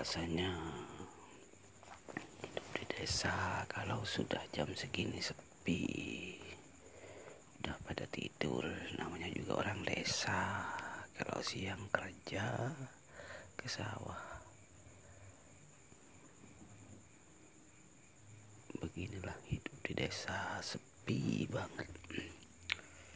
rasanya hidup di desa kalau sudah jam segini sepi udah pada tidur namanya juga orang desa. Kalau siang kerja ke sawah. Beginilah hidup di desa sepi banget.